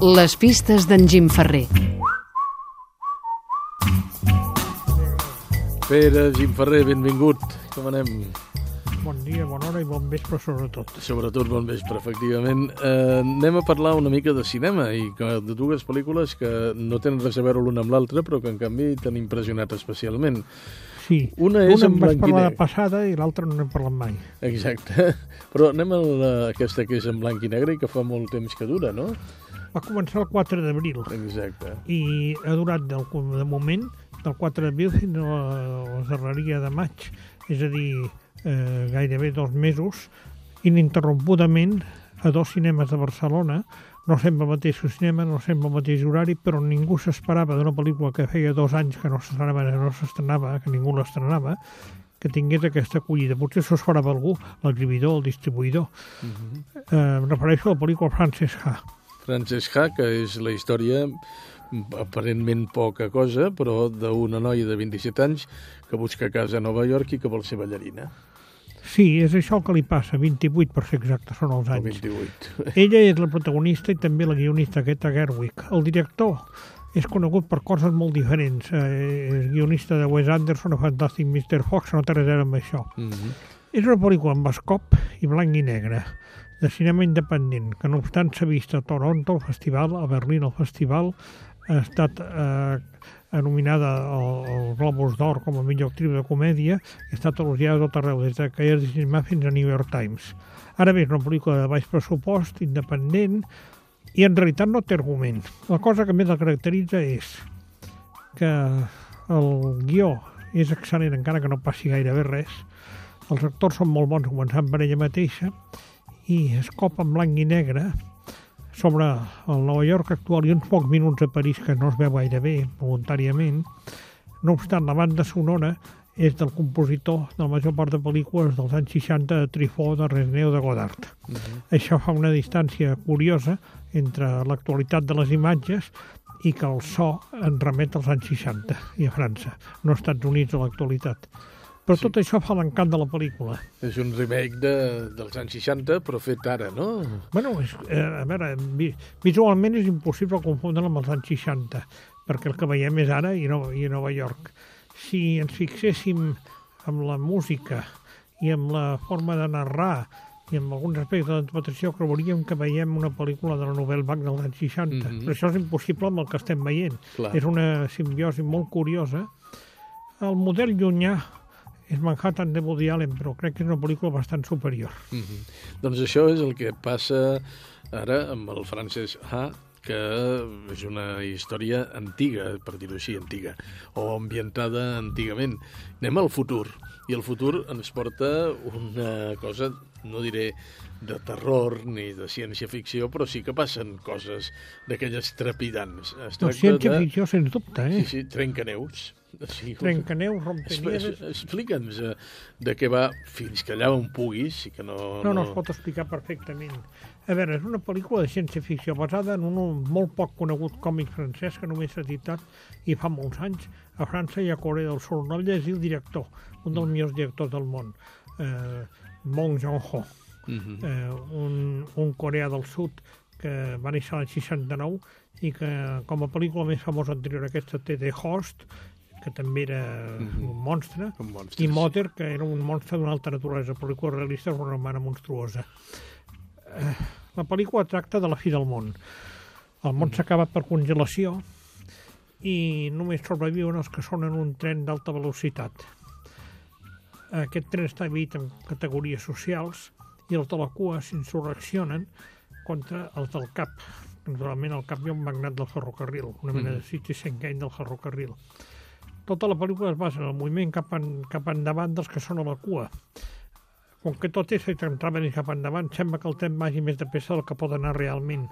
Les pistes d'en Jim Ferrer. Pere, Jim Ferrer, benvingut. Com anem? Bon dia, bona hora i bon vespre sobretot. Sobretot bon vespre, efectivament. Eh, anem a parlar una mica de cinema i de dues pel·lícules que no tenen res a veure l'una amb l'altra, però que en canvi t'han impressionat especialment. Sí, Una és una en blanc i negre. passada i l'altra no n'hem parlat mai. Exacte. Però anem a la, aquesta que és en blanc i negre i que fa molt temps que dura, no? Va començar el 4 d'abril Exacte. i ha durat del, de moment del 4 d'abril fins a la, la darreria de maig, és a dir, eh, gairebé dos mesos, ininterrompudament a dos cinemes de Barcelona, no sempre al mateix cinema, no sempre al mateix horari, però ningú s'esperava d'una pel·lícula que feia dos anys que no s'estrenava, no s'estrenava, que ningú l'estrenava, que tingués aquesta acollida. Potser s'ho esperava algú, l'escrividor, el distribuïdor. Uh -huh. Eh, refereixo a la pel·lícula Frances Ha. Frances Ha, que és la història aparentment poca cosa, però d'una noia de 27 anys que busca casa a Nova York i que vol ser ballarina. Sí, és això el que li passa, 28 per ser exacte, són els anys. 28. Ella és la protagonista i també la guionista Greta Gerwig. El director és conegut per coses molt diferents. Eh, és guionista de Wes Anderson, a Fantastic Mr. Fox, no té res a veure amb això. Mm -hmm. És una pel·lícula amb escop i blanc i negre, de cinema independent, que no obstant s'ha vist a Toronto, al festival, a Berlín, al festival, ha estat eh, nominada al, al Globus d'Or com a millor actriu de comèdia i ha estat elogiada tot arreu, des de és de cinema fins a New York Times. Ara bé, és una pel·lícula de baix pressupost, independent, i en realitat no té argument. La cosa que més la caracteritza és que el guió és excel·lent encara que no passi gairebé res, els actors són molt bons començant per ella mateixa i es copa en blanc i negre sobre el Nova York actual i uns pocs minuts a París que no es veu gaire bé voluntàriament. No obstant, la banda sonora és del compositor de la major part de pel·lícules dels anys 60 de Trifó, de Resneu, de Godard. Mm -hmm. Això fa una distància curiosa entre l'actualitat de les imatges i que el so en remet als anys 60 i a França, no als Estats Units a l'actualitat. Però Sí. tot això fa l'encant de la pel·lícula. És un remake de, dels anys 60, però fet ara, no? Bueno, és, eh, a veure, vi, visualment és impossible confondre amb els anys 60, perquè el que veiem és ara i, no, i a Nova York. Si ens fixéssim amb la música i amb la forma de narrar i amb alguns aspectes de l'interpretació, creuríem que veiem una pel·lícula de la novel·la Bach dels anys 60. Mhm. Però això és impossible amb el que estem veient. Clar. És una simbiosi molt curiosa. El model llunyà és Manhattan de Woody Allen, però crec que és una pel·lícula bastant superior. Mm -hmm. Doncs això és el que passa ara amb el Frances Ha, que és una història antiga, per dir-ho així, antiga, o ambientada antigament. Anem al futur, i el futur ens porta una cosa, no diré de terror ni de ciència-ficció, però sí que passen coses d'aquelles trepidants. Es No, ciència-ficció, sens dubte, de... eh? Sí, sí, trencaneus. Sí, Trencaneus, Expli- rompenieres... Explica'ns eh, de què va fins que allà on puguis i que no... No, no es pot explicar perfectament. A veure, és una pel·lícula de ciència-ficció basada en un molt poc conegut còmic francès que només s'ha editat i fa molts anys a França i a Corea del Sud. No llegir el director, un dels millors directors del món, eh, Bong Joon-ho, Mhm. eh, un, un coreà del sud que va néixer l'any 69 i que com a pel·lícula més famosa anterior a aquesta té The Host, que també era Mhm. un monstre, Com monstres. i Mother, que era un monstre d'una altra naturalesa, pel·lícula realista, una hermana monstruosa. Eh, La pel·lícula tracta de la fi del món. El món s'acaba per congelació i només sobreviuen els que són en un tren d'alta velocitat. Aquest tren està dividit en categories socials i els de la cua s'insurreccionen contra els del cap. Naturalment, al cap hi ha un magnat del ferrocarril, una mena de Citizen Kane del ferrocarril. Tota la pel·lícula es basa en el moviment cap, en, cap endavant dels que són a la cua. Com que tot és centrament cap endavant, sembla que el tren vagi més de pressa del que pot anar realment.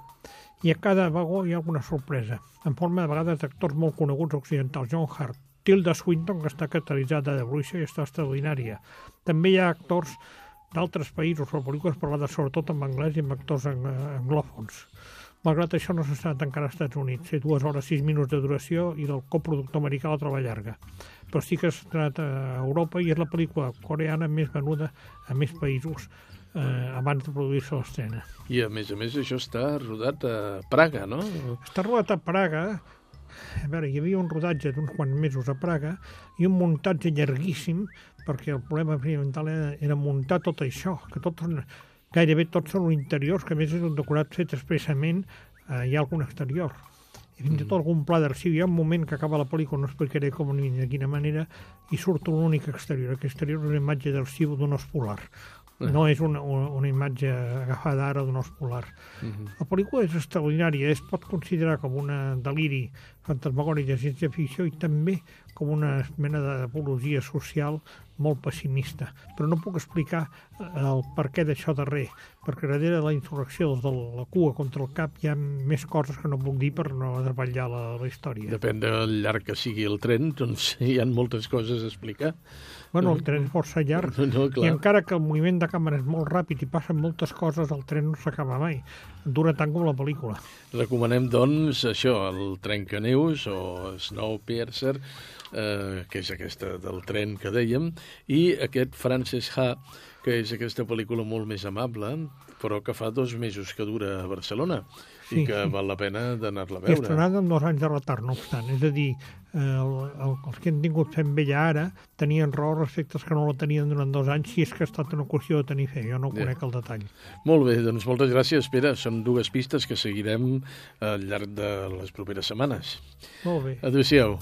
I a cada vagó hi ha alguna sorpresa, en forma de vegades d'actors molt coneguts occidentals. John Hart, Tilda Swinton, que està caracteritzada de bruixa i està extraordinària. També hi ha actors d'altres països, però pel·lícules parlades sobretot en anglès i amb actors ang anglòfons. Malgrat això no s'ha estrenat encara als Estats Units. Té dues hores, sis minuts de duració i del coproductor americà la troba llarga. Però sí que s'ha estrenat a Europa i és la pel·lícula coreana més venuda a més països eh, abans de produir-se l'estrena. I, a més a més, això està rodat a Praga, no? Està rodat a Praga, a veure, hi havia un rodatge d'uns quants mesos a Praga i un muntatge llarguíssim perquè el problema fonamental era, era muntar tot això, que tot, gairebé tots són interiors, que a més és un decorat fet expressament, eh, hi ha algun exterior. I fins i tot algun pla d'arxiu. Hi ha un moment que acaba la pel·lícula, no explicaré com ni de quina manera, i surt un únic exterior. Aquest exterior és una imatge d'arxiu d'un os polar. No és una, una, una imatge agafada ara d'un os polar. Uh -huh. La pel·lícula és extraordinària, es pot considerar com una deliri fantasmagòric de ciència-ficció i també com una mena d'apologia social molt pessimista. Però no puc explicar el per què d'això darrer, perquè darrere de la insurrecció de la cua contra el cap hi ha més coses que no puc dir per no desvetllar la, la història. Depèn del llarg que sigui el tren, doncs hi ha moltes coses a explicar. Bueno, el tren és força llarg No, no, clar. i encara que el moviment de càmera és molt ràpid i passen moltes coses, el tren no s'acaba mai. Dura tant com la pel·lícula. Recomanem, doncs, això, el Trencaneus o Snowpiercer, eh, que és aquesta del tren que dèiem, i aquest Frances Ha, que és aquesta pel·lícula molt més amable, però que fa dos mesos que dura a Barcelona Sí, i que sí. val la pena d'anar-la a I veure. estrenada amb dos anys de retard, no obstant. És a dir, eh, el, el, els que han tingut fent vella ara tenien raó respecte als que no la tenien durant dos anys, si és que ha estat una qüestió de tenir fe. Jo no Ja. conec el detall. Molt bé, doncs moltes gràcies, Pere. Són dues pistes que seguirem al llarg de les properes setmanes. Molt bé. Adéu-siau.